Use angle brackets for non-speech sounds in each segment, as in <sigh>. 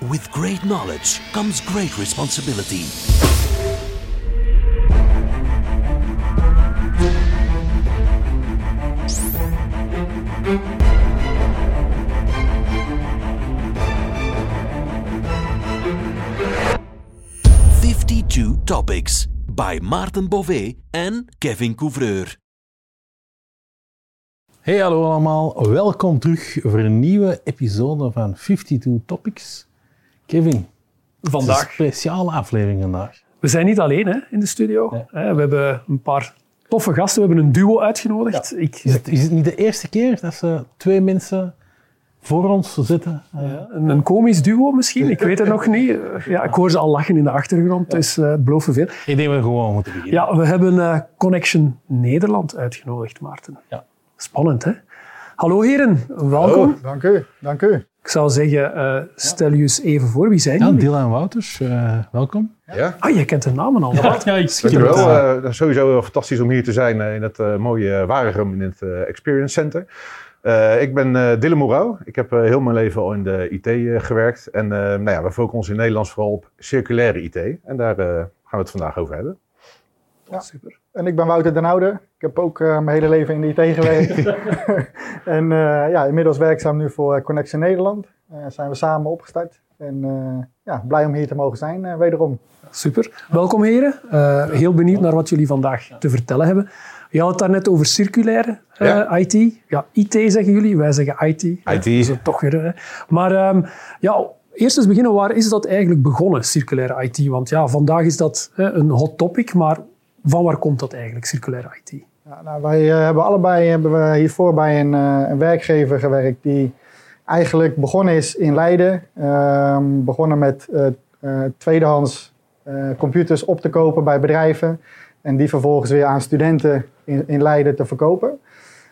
With great knowledge comes great responsibility. Fifty-two topics by Maarten Bové en Kevin Couvreur. Hey, hallo allemaal. Welkom terug voor een nieuwe episode van 52 Topics. Kevin, het is een Vandaag. speciale aflevering vandaag. We zijn niet alleen hè, in de studio. We hebben een paar toffe gasten. We hebben een duo uitgenodigd. Ik, Is het, is het niet de eerste keer dat ze twee mensen voor ons zitten? Eh, ja, een, een komisch duo misschien, ik weet het nog niet. Eh, Ja, ik hoor ze al lachen in de achtergrond, dus eh, het belooft veel. Ik denk dat we gewoon moeten beginnen. Ja, we hebben eh, Connection Nederland uitgenodigd, Maarten. Ja. Spannend, hè? Hallo heren, welkom. Dank u, dank u. Ik zou zeggen, eh, stel je eens even voor. Wie zijn Ja, jullie? Dylan Wouters, eh, welkom. Ja, Ah, je kent de namen al. Wat? Ja, ik zie dankjewel. het. Eh, dat is sowieso heel fantastisch om hier te zijn eh, in het mooie Waregem in het eh, Experience Center. Eh, ik ben eh Dylan Morouw. Ik heb eh, heel mijn leven al in de IT eh, gewerkt. En eh, nou ja, we focussen ons in Nederland vooral op circulaire IT. En daar eh, gaan we het vandaag over hebben. Ja. Super. En ik ben Wouter den Oude. Ik heb ook eh, mijn hele leven in de IT gewerkt. <laughs> <laughs> en eh, ja, inmiddels werkzaam nu voor Connection Nederland. Eh zijn we samen opgestart. En eh, ja, blij om hier te mogen zijn, eh, wederom. Super. Welkom heren. Eh, heel benieuwd naar wat jullie vandaag te vertellen hebben. Je had het daarnet over circulaire eh, Ja. IT. Ja, IT zeggen jullie, wij zeggen IT. IT. dat is het toch weer. hè. Maar ehm, ja, eerst eens beginnen. Waar is dat eigenlijk begonnen, circulaire IT? Want ja, vandaag is dat hè, een hot topic, maar van waar komt dat eigenlijk, circulaire IT? Ja, nou, wij eh, hebben allebei hebben we hiervoor bij een, eh, een werkgever gewerkt die eigenlijk begonnen is in Leiden. Ehm, begonnen met eh, eh, tweedehands eh, computers op te kopen bij bedrijven. En die vervolgens weer aan studenten in, Leiden te verkopen.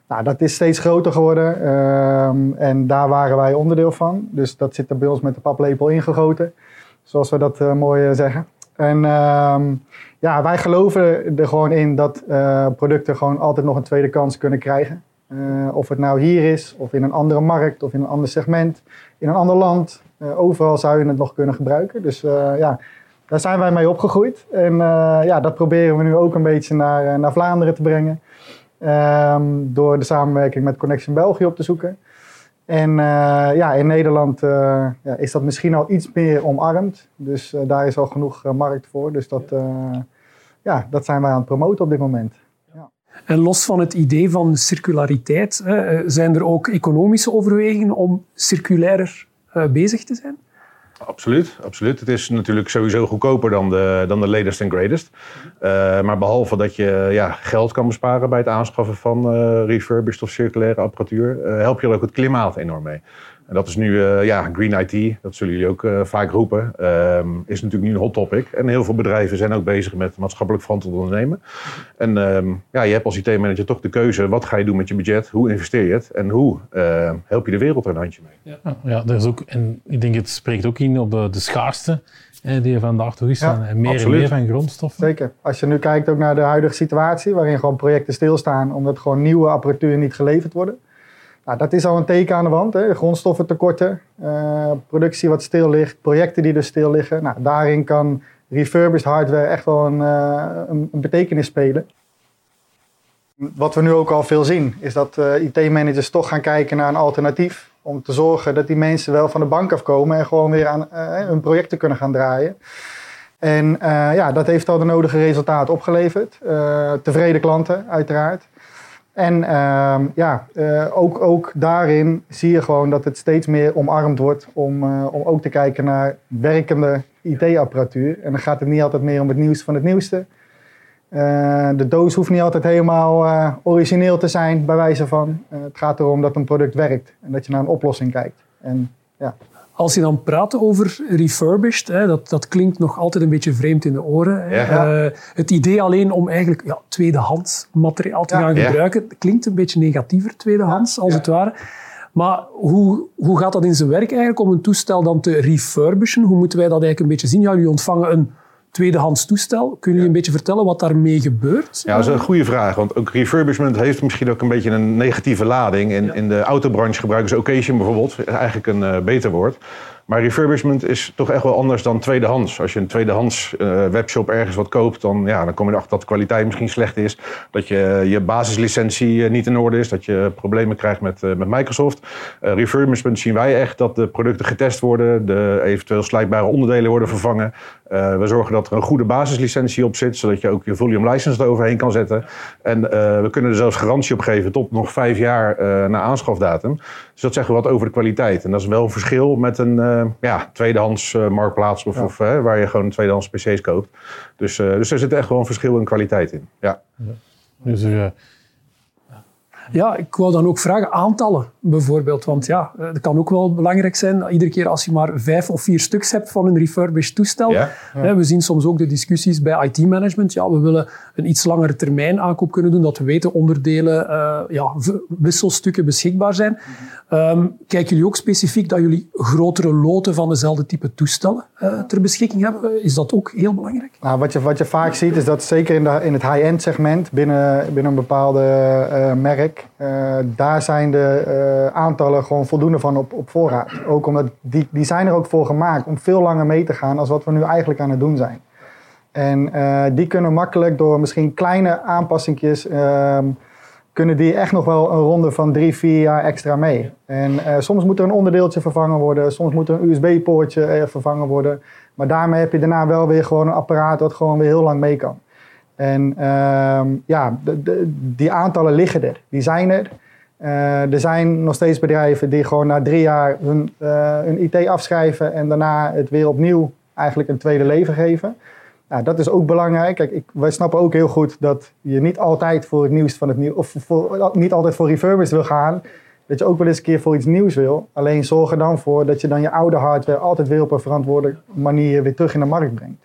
Nou, dat is steeds groter geworden ehm, en daar waren wij onderdeel van. Dus dat zit er bij ons met de paplepel ingegoten, zoals we dat mooi zeggen. En ehm, ja, wij geloven er gewoon in dat eh, producten gewoon altijd nog een tweede kans kunnen krijgen. Eh, of het nou hier is, of in een andere markt, of in een ander segment, in een ander land. Eh, overal zou je het nog kunnen gebruiken. Dus ja, daar zijn wij mee opgegroeid. En ja, dat proberen we nu ook een beetje naar, naar Vlaanderen te brengen. Ehm, door de samenwerking met Connection België op te zoeken. En ja, in Nederland ja, is dat misschien al iets meer omarmd. Dus daar is al genoeg markt voor. Dus dat, ja, dat zijn wij aan het promoten op dit moment. En los van het idee van circulariteit, hè, eh, zijn er ook economische overwegingen om circulairder eh, bezig te zijn? Absoluut, absoluut. Het is natuurlijk sowieso goedkoper dan de, dan de latest and greatest. Eh, maar behalve dat je ja, geld kan besparen bij het aanschaffen van eh, refurbished of circulaire apparatuur, eh, help je er ook het klimaat enorm mee. En dat is nu, eh, ja, green IT, dat zullen jullie ook eh, vaak roepen, ehm, is natuurlijk nu een hot topic. En heel veel bedrijven zijn ook bezig met maatschappelijk verantwoord ondernemen. En ehm, ja, je hebt als IT-manager toch de keuze, wat ga je doen met je budget, hoe investeer je het en hoe eh, help je de wereld er een handje mee. Ja, ja, dat is ook, en ik denk het spreekt ook in op de, de schaarste eh, die er vandaag toch is. Ja, van, en meer absoluut. en meer van grondstoffen. Zeker. Als je nu kijkt ook naar de huidige situatie, waarin gewoon projecten stilstaan omdat gewoon nieuwe apparatuur niet geleverd worden. Nou, dat is al een teken aan de wand. Hè. Grondstoffentekorten, eh, productie wat stil ligt, projecten die dus stil liggen. Nou, daarin kan refurbished hardware echt wel een, eh, een, betekenis spelen. Wat we nu ook al veel zien, is dat eh, IT-managers toch gaan kijken naar een alternatief. Om te zorgen dat die mensen wel van de bank afkomen en gewoon weer aan hun projecten kunnen gaan draaien. En ja, dat heeft al de nodige resultaten opgeleverd. Tevreden klanten, uiteraard. En ehm, ja, eh, ook, ook daarin zie je gewoon dat het steeds meer omarmd wordt om, eh, om ook te kijken naar werkende IT-apparatuur. En dan gaat het niet altijd meer om het nieuws van het nieuwste. Eh, de doos hoeft niet altijd helemaal origineel te zijn, bij wijze van. Het gaat erom dat een product werkt en dat je naar een oplossing kijkt. En ja, Als je dan praat over refurbished, hè, dat, dat klinkt nog altijd een beetje vreemd in de oren. hè. Ja. Eh, het idee alleen om eigenlijk ja, tweedehands materiaal te Ja. gaan gebruiken, klinkt een beetje negatiever, tweedehands, als het ware. Maar hoe, hoe gaat dat in zijn werk eigenlijk om een toestel dan te refurbishen? Hoe moeten wij dat eigenlijk een beetje zien? Ja, jullie ontvangen een tweedehands toestel. Kunnen jullie een beetje vertellen wat daarmee gebeurt? Ja, dat is een goede vraag. Want ook refurbishment heeft misschien ook een beetje een negatieve lading. In, in de autobranche gebruiken ze occasion bijvoorbeeld. Eigenlijk een eh, beter woord. Maar refurbishment is toch echt wel anders dan tweedehands. Als je een tweedehands uh, webshop ergens wat koopt, dan, ja, dan kom je erachter dat de kwaliteit misschien slecht is. Dat je je basislicentie niet in orde is. Dat je problemen krijgt met, met Microsoft. refurbishment zien wij echt dat de producten getest worden. De eventueel slijtbare onderdelen worden vervangen. we zorgen dat er een goede basislicentie op zit, zodat je ook je volume license eroverheen kan zetten. En we kunnen er zelfs garantie op geven tot nog vijf jaar na aanschafdatum. Dus dat zeggen we wat over de kwaliteit. En dat is wel een verschil met een ja, tweedehands uh, marktplaats of, of uh, waar je gewoon tweedehands PC's koopt. Dus, dus er zit echt een verschil in kwaliteit in. Ja. ja. Dus ja, ik wou dan ook vragen, aantallen bijvoorbeeld. Want ja, het kan ook wel belangrijk zijn, iedere keer als je maar vijf of vier stuks hebt van een refurbished toestel. Ja, We zien soms ook de discussies bij IT-management. Ja, we willen een iets langere termijn aankoop kunnen doen, dat we weten onderdelen, uh, ja, wisselstukken beschikbaar zijn. Um, kijken jullie ook specifiek dat jullie grotere loten van dezelfde type toestellen uh, ter beschikking hebben? Is dat ook heel belangrijk? Nou, wat, je, wat je vaak ziet is dat zeker in, de, in het high-end segment binnen, binnen een bepaalde uh, merk, uh, daar zijn de aantallen gewoon voldoende van op, op voorraad. Ook omdat die, die zijn er ook voor gemaakt om veel langer mee te gaan als wat we nu eigenlijk aan het doen zijn. En die kunnen makkelijk door misschien kleine aanpassingjes ehm, kunnen die echt nog wel een ronde van drie, vier jaar extra mee. En soms moet er een onderdeeltje vervangen worden, soms moet er een USB-poortje vervangen worden. Maar daarmee heb je daarna wel weer gewoon een apparaat dat gewoon weer heel lang mee kan. En uh, ja, die aantallen liggen er, die zijn er. Uh, er zijn nog steeds bedrijven die gewoon na drie jaar hun, hun IT afschrijven en daarna het weer opnieuw eigenlijk een tweede leven geven. Nou, dat is ook belangrijk. Kijk, ik, wij snappen ook heel goed dat je niet altijd voor het nieuws van het nieuws, of niet altijd voor refurbished wil gaan. Dat je ook wel eens een keer voor iets nieuws wil. Alleen zorg er dan voor dat je dan je oude hardware altijd weer op een verantwoorde manier weer terug in de markt brengt.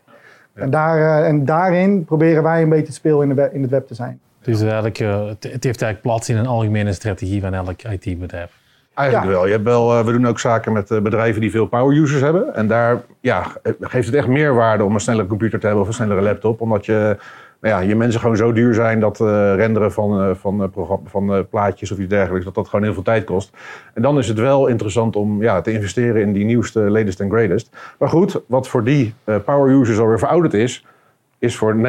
En, daar, uh, en daarin proberen wij een beetje het speel in, de, in het web te zijn. Dus eigenlijk, uh, het, het heeft eigenlijk plaats in een algemene strategie van elk IT-bedrijf. Eigenlijk wel. Je hebt wel. Uh, we doen ook zaken met uh, bedrijven die veel power users hebben. En daar ja, geeft het echt meer waarde om een snellere computer te hebben of een snellere laptop. Omdat je, ja, je mensen gewoon zo duur zijn dat uh, renderen van, van, van plaatjes of iets dergelijks, dat dat gewoon heel veel tijd kost. En dan is het wel interessant om ja, te investeren in die nieuwste, latest en greatest. Maar goed, wat voor die power users alweer verouderd is, is voor 99%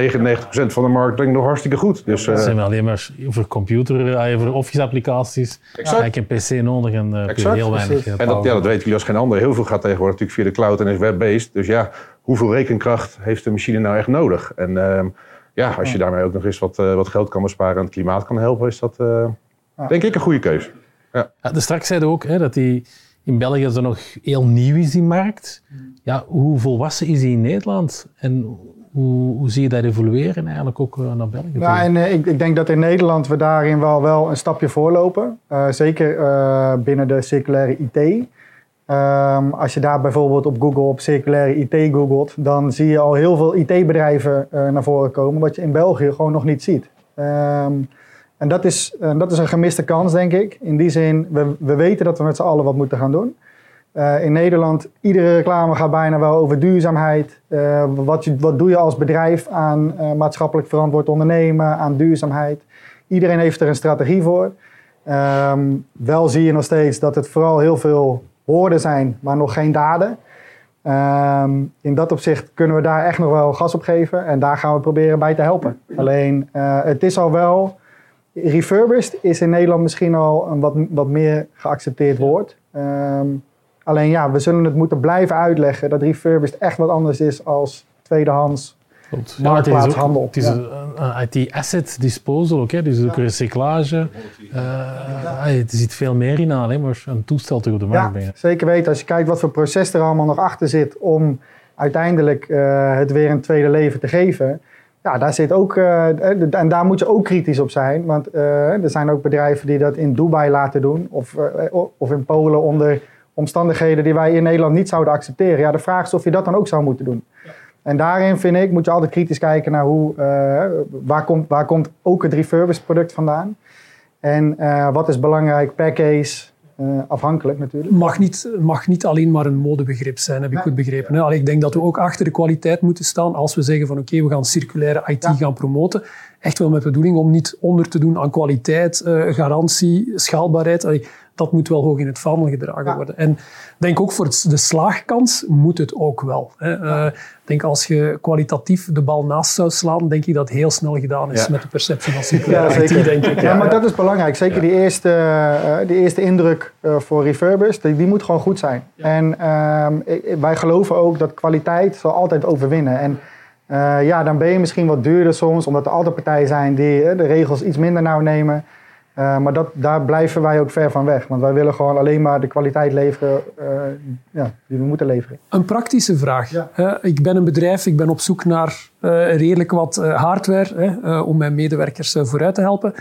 van de markt denk ik nog hartstikke goed. Dus, zijn alleen maar voor computer, voor office-applicaties. Heb je een PC nodig en uh, heel weinig. en dat, ja, dat weten jullie als geen ander. Heel veel gaat tegenwoordig natuurlijk via de cloud en is web-based. Dus ja, hoeveel rekenkracht heeft de machine nou echt nodig? En ehm, ja, als je daarmee ook nog eens wat, wat geld kan besparen en het klimaat kan helpen, is dat denk ik een goede keuze. Ja. Ja, dus straks zeiden ook hè, dat die in België er nog heel nieuw is, die markt. Ja, hoe volwassen is die in Nederland? En hoe, hoe, zie je dat evolueren eigenlijk ook eh, naar België? Nou, en, uh, ik, ik, denk dat in Nederland we daarin wel, wel een stapje voorlopen. Uh, zeker uh, binnen de circulaire IT. Um, als je daar bijvoorbeeld op Google op circulaire IT googelt, dan zie je al heel veel IT-bedrijven naar voren komen, wat je in België gewoon nog niet ziet. Um, en dat is, dat is een gemiste kans, denk ik. In die zin, we, we weten dat we met z'n allen wat moeten gaan doen. Uh, in Nederland, iedere reclame gaat bijna wel over duurzaamheid. Wat, je, wat doe je als bedrijf aan maatschappelijk verantwoord ondernemen, aan duurzaamheid? Iedereen heeft er een strategie voor. Um, wel zie je nog steeds dat het vooral heel veel woorden zijn, maar nog geen daden. Um, in dat opzicht kunnen we daar echt nog wel gas op geven en daar gaan we proberen bij te helpen. Alleen, het is al wel... Refurbished is in Nederland misschien al een wat, wat meer geaccepteerd woord. Um, Alleen ja, we zullen het moeten blijven uitleggen dat refurbished echt wat anders is als tweedehands marktplaatshandel. het is, een, IT-asset disposal ook, hè? dus ook recyclage. Uh, er zit veel meer in aan, hè? maar een toestel te op de markt ja, brengen. Zeker weten, als je kijkt wat voor proces er allemaal nog achter zit om uiteindelijk uh, het weer een tweede leven te geven. Ja, daar zit ook, uh, en daar moet je ook kritisch op zijn. Want er zijn ook bedrijven die dat in Dubai laten doen. Of, of in Polen onder omstandigheden die wij in Nederland niet zouden accepteren. Ja, de vraag is of je dat dan ook zou moeten doen. En daarin vind ik, moet je altijd kritisch kijken naar hoe, uh, waar, komt, waar komt ook het refurbished product vandaan. En uh, wat is belangrijk per case, uh, afhankelijk natuurlijk. Mag niet, mag niet alleen maar een modebegrip zijn, heb ik goed begrepen. Allee, ik denk dat we ook achter de kwaliteit moeten staan als we zeggen van oké, okay, we gaan circulaire IT ja. gaan promoten. Echt wel met de bedoeling om niet onder te doen aan kwaliteit, garantie, schaalbaarheid. Allee, dat moet wel hoog in het vaandel gedragen Ja. worden. En ik denk ook voor de slaagkans moet het ook wel. Hè. Eh, ik denk als je kwalitatief de bal naast zou slaan, denk ik dat het heel snel gedaan is Ja. met de perceptie van <laughs> circulaire Ja, denk ik. Ja, maar dat is belangrijk. Zeker die eerste, eh, die eerste indruk eh, voor refurbished, die, die moet gewoon goed zijn. En ehm, wij geloven ook dat kwaliteit zal altijd overwinnen. En eh, ja, dan ben je misschien wat duurder soms, omdat er altijd partijen zijn die de regels iets minder nauw nemen. Eh, maar dat, daar blijven wij ook ver van weg. Want wij willen gewoon alleen maar de kwaliteit leveren eh, ja, die we moeten leveren. Een praktische vraag. Ja. Ik ben een bedrijf, ik ben op zoek naar eh, redelijk wat hardware hè, om mijn medewerkers vooruit te helpen.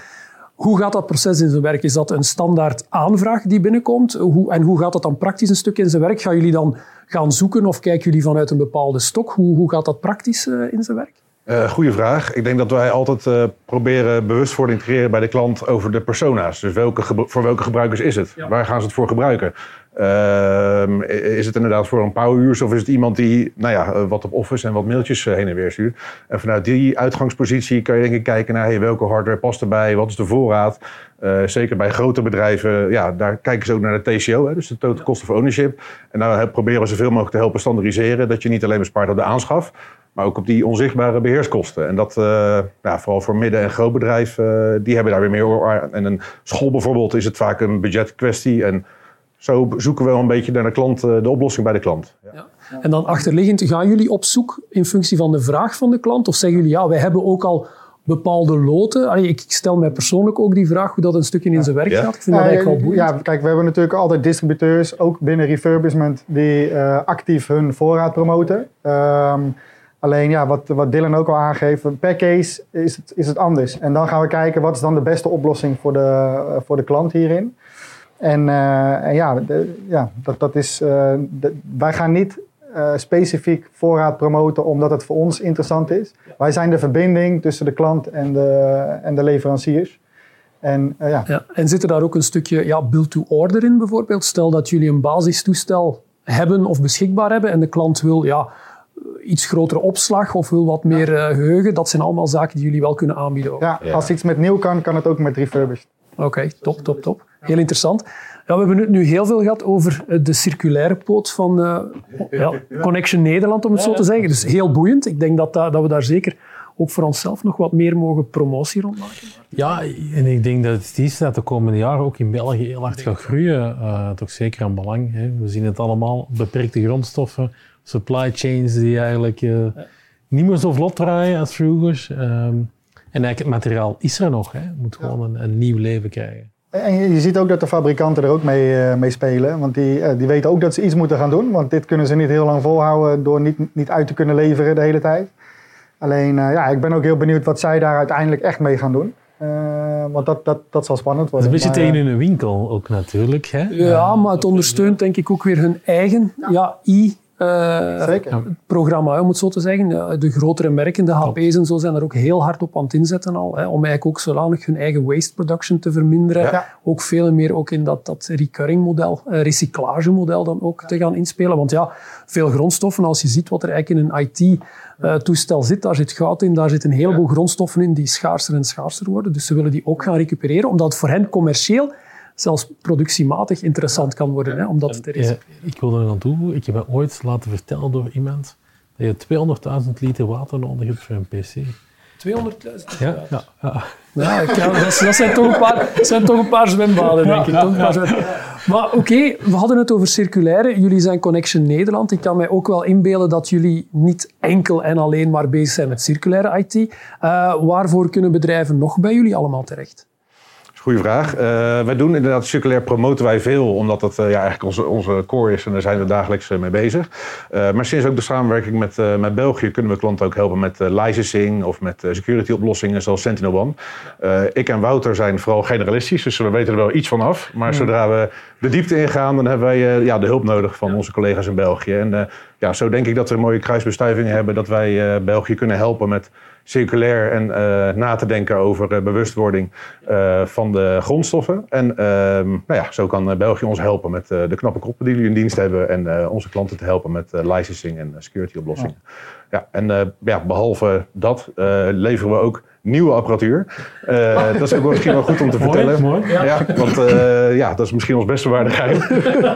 Hoe gaat dat proces in zijn werk? Is dat een standaard aanvraag die binnenkomt? Hoe, en hoe gaat dat dan praktisch een stuk in zijn werk? Gaan jullie dan gaan zoeken of kijken jullie vanuit een bepaalde stok? Hoe, hoe gaat dat praktisch in zijn werk? Eh goeie vraag. Ik denk dat wij altijd eh, proberen bewustwording te creëren bij de klant over de persona's. Dus welke voor welke gebruikers is het? Waar gaan ze het voor gebruiken? Ehm, is het inderdaad voor een power use of is het iemand die nou ja, eh, wat op Office en wat mailtjes heen en weer stuurt? En vanuit die uitgangspositie kan je denk ik kijken naar hey, welke hardware past erbij, wat is de voorraad? Zeker bij grote bedrijven, ja, daar kijken ze ook naar de TCO, hè, dus de Total Cost of Ownership. En daar proberen we zoveel mogelijk te helpen standaardiseren, dat je niet alleen bespaart op de aanschaf, maar ook op die onzichtbare beheerskosten. En dat, eh, ja, vooral voor midden- en grootbedrijf, eh die hebben daar weer meer aan. En een school bijvoorbeeld is het vaak een budgetkwestie. En zo zoeken we wel een beetje naar de klant, eh, de oplossing bij de klant. Ja. En dan achterliggend, gaan jullie op zoek in functie van de vraag van de klant? Of zeggen jullie, ja, wij hebben ook al bepaalde loten? Allee, ik stel mij persoonlijk ook die vraag hoe dat een stukje in zijn werk Ja. gaat. Ik vind dat Ja, eigenlijk wel boeiend. Ja, kijk, we hebben natuurlijk altijd distributeurs, ook binnen refurbishment, die eh, actief hun voorraad promoten. Ehm, alleen, ja, wat, wat Dylan ook al aangeeft, per case is het, is het anders. En dan gaan we kijken, wat is dan de beste oplossing voor de, eh, voor de klant hierin? En, eh, en ja, de- ja, dat, dat is, eh, de- wij gaan niet eh, specifiek voorraad promoten omdat het voor ons interessant is. Wij zijn de verbinding tussen de klant en de, en de leveranciers. En eh, ja, Ja, en zit er daar ook een stukje ja, build-to-order in bijvoorbeeld? Stel dat jullie een basistoestel hebben of beschikbaar hebben en de klant wil ja, iets grotere opslag of wil wat meer eh, geheugen. Dat zijn allemaal zaken die jullie wel kunnen aanbieden. ook. Ja, als iets met nieuw kan, kan het ook met refurbished. Oké, top, top, top. Heel interessant. Ja, we hebben het nu heel veel gehad over eh, de circulaire poot van eh, ja, Connection Nederland, om het zo te zeggen. Dus heel boeiend. Ik denk dat, dat dat we daar zeker ook voor onszelf nog wat meer mogen promotie rond maken. Ja, en ik denk dat het is dat de komende jaren ook in België heel hard gaat groeien. Eh, toch zeker aan belang. Hè. We zien het allemaal, beperkte grondstoffen, supply chains die eigenlijk eh, niet meer zo vlot draaien als vroeger. Ehm, en eigenlijk het materiaal is er nog. Hè. Het moet gewoon een, een nieuw leven krijgen. En je, ziet ook dat de fabrikanten er ook mee, eh, mee spelen. Want die, eh, die weten ook dat ze iets moeten gaan doen. Want dit kunnen ze niet heel lang volhouden door niet, niet uit te kunnen leveren de hele tijd. Alleen, eh, ja, ik ben ook heel benieuwd wat zij daar uiteindelijk echt mee gaan doen. Eh, want dat, dat, dat zal spannend Dat is worden. een beetje Maar, tegen hun winkel ook natuurlijk. Hè. Ja, maar het ondersteunt denk ik ook weer hun eigen ja, eh, zeker. i-programma, om het zo te zeggen. Ja, De grotere merken, de HP's en zo, zijn er ook heel hard op aan het inzetten al. Hè, om eigenlijk ook zodanig hun eigen waste production te verminderen. Ja. Ook veel en meer ook in dat, dat recurring model, eh, recyclagemodel dan ook te gaan inspelen. Want ja, veel grondstoffen, als je ziet wat er eigenlijk in een IT-toestel zit, daar zit goud in, daar zitten een heleboel grondstoffen in die schaarser en schaarser worden. Dus ze willen die ook gaan recupereren, omdat het voor hen commercieel zelfs productiematig interessant kan worden, hè, omdat het er is. Ja, ik wil er aan toevoegen, ik heb me ooit laten vertellen door iemand dat je 200.000 liter water nodig hebt voor een PC. 200.000 Ja, ja, ja. Ja, ik kan- dat, dat zijn, toch een paar, dat zijn toch een paar zwembaden, denk ik. Toch Maar oké, we hadden het over circulaire. Jullie zijn Connection Nederland. Ik kan mij ook wel inbeelden dat jullie niet enkel en alleen maar bezig zijn met circulaire IT. Eh, waarvoor kunnen bedrijven nog bij jullie allemaal terecht? Goeie vraag. Eh, wij doen inderdaad circulair promoten wij veel, omdat dat eh, ja, eigenlijk onze, onze core is en daar zijn we dagelijks eh, mee bezig. Maar sinds ook de samenwerking met, met België kunnen we klanten ook helpen met licensing of met security oplossingen zoals Sentinel One. Ik en Wouter zijn vooral generalistisch, dus we weten er wel iets van af. Maar zodra we de diepte ingaan, dan hebben wij ja, de hulp nodig van onze collega's in België. En ja, zo denk ik dat we een mooie kruisbestuiving hebben, dat wij België kunnen helpen met circulair en eh, na te denken over eh, bewustwording eh, van de grondstoffen. En ehm, nou ja, zo kan België ons helpen met de knappe koppen die jullie in dienst hebben en onze klanten te helpen met licensing en security oplossingen. Ja. en eh, ja, behalve dat leveren we ook nieuwe apparatuur. Eh, dat is ook wel misschien wel goed om te vertellen. Mooi, mooi. Ja, want eh, ja, dat is misschien ons beste waarde geheim. <laughs>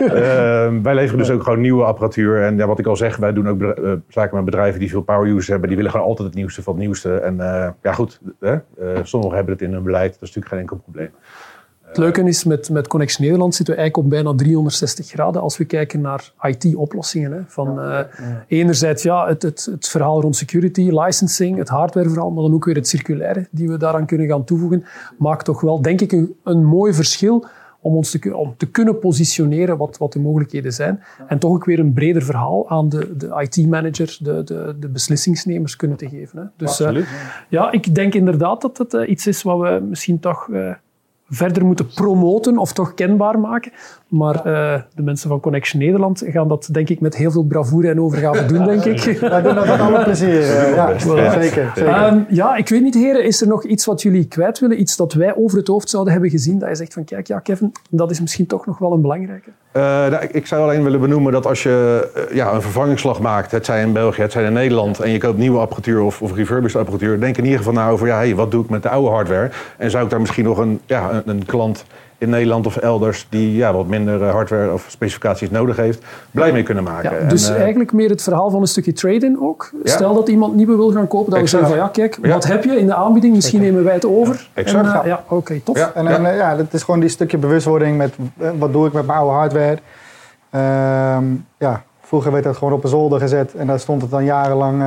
Eh, wij leveren dus ook gewoon nieuwe apparatuur. En ja, wat ik al zeg, wij doen ook eh, zaken met bedrijven die veel power users hebben. Die willen gewoon altijd het nieuwste van het nieuwste. En ja, goed, sommigen hebben het in hun beleid. Dat is natuurlijk geen enkel probleem. Het leuke is, met, met Connection Nederland zitten we eigenlijk op bijna 360 graden als we kijken naar IT-oplossingen. Van, eh, Enerzijds ja, het, het, het verhaal rond security, licensing, het hardwareverhaal, maar dan ook weer het circulaire die we daaraan kunnen gaan toevoegen, maakt toch wel, denk ik, een, een mooi verschil om ons te, om te kunnen positioneren wat, wat de mogelijkheden zijn. En toch ook weer een breder verhaal aan de, de IT-manager, de, de, de beslissingsnemers kunnen te geven. Hè. Dus eh, Absoluut. ja, ik denk inderdaad dat het eh, iets is wat we misschien toch verder moeten promoten of toch kenbaar maken. Maar eh, de mensen van Connection Nederland gaan dat denk ik met heel veel bravoure en overgave doen, denk ik. Wij doen dat met alle plezier. eh, ja, Ja. zeker. zeker. Ehm, ja, ik weet niet, heren, is er nog iets wat jullie kwijt willen? Iets dat wij over het hoofd zouden hebben gezien, dat je zegt van kijk, ja Kevin, dat is misschien toch nog wel een belangrijke. Eh, nou, ik, zou alleen willen benoemen dat als je eh, ja, een vervangingsslag maakt, het zij in België, het zij in Nederland, en je koopt nieuwe apparatuur of, of refurbished apparatuur, denk in ieder geval na over, ja, hey, wat doe ik met de oude hardware? En zou ik daar misschien nog een, ja, een, een klant in Nederland of elders die ja, wat minder eh, hardware of specificaties nodig heeft, blij mee kunnen maken? Ja, En, dus eh, eigenlijk meer het verhaal van een stukje trade-in ook. Ja. Stel dat iemand nieuwe wil gaan kopen, dat we zeggen van ja, kijk, Ja. wat heb je in de aanbieding? Misschien nemen wij het over. exact. En, eh, ja, oké, tof. Ja. En, en, ja, dat is gewoon die stukje bewustwording met wat doe ik met mijn oude hardware. Ehm, ja, vroeger werd dat gewoon op een zolder gezet en daar stond het dan jarenlang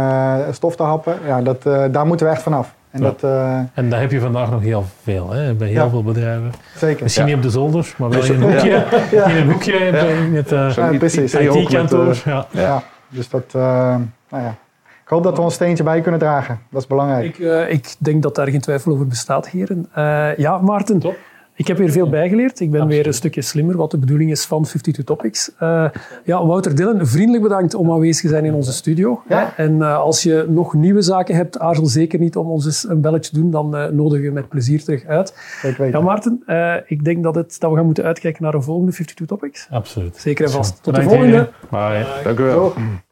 stof te happen. Ja, dat, eh, daar moeten we echt vanaf. En Ja. dat, eh, En daar heb je vandaag nog heel veel, hè? bij heel Ja. veel bedrijven. zeker. Misschien Ja. niet op de zolder, maar wel Dus- in een hoekje. Ja. In een hoekje bij het eh, met, IT-kantoor. Ja. Ja. dus dat, eh, nou ja. Ik hoop dat we ons steentje bij kunnen dragen. Dat is belangrijk. Ik, eh, ik denk dat daar geen twijfel over bestaat, heren. Eh, ja, Maarten, Top. Ik heb weer veel bijgeleerd. Ik ben Absoluut. weer een stukje slimmer wat de bedoeling is van 52 Topics. Eh, ja, Wouter Dillen, vriendelijk bedankt om aanwezig te zijn in onze studio. Ja. En eh, als je nog nieuwe zaken hebt, aarzel zeker niet om ons eens een belletje te doen. Dan eh, nodigen we je met plezier terug uit. Ja, Maarten, eh, ik denk dat, het, dat we gaan moeten uitkijken naar een volgende 52 Topics. Absoluut. Zeker en vast. Tot de volgende. Bye. Dank u wel. Zo.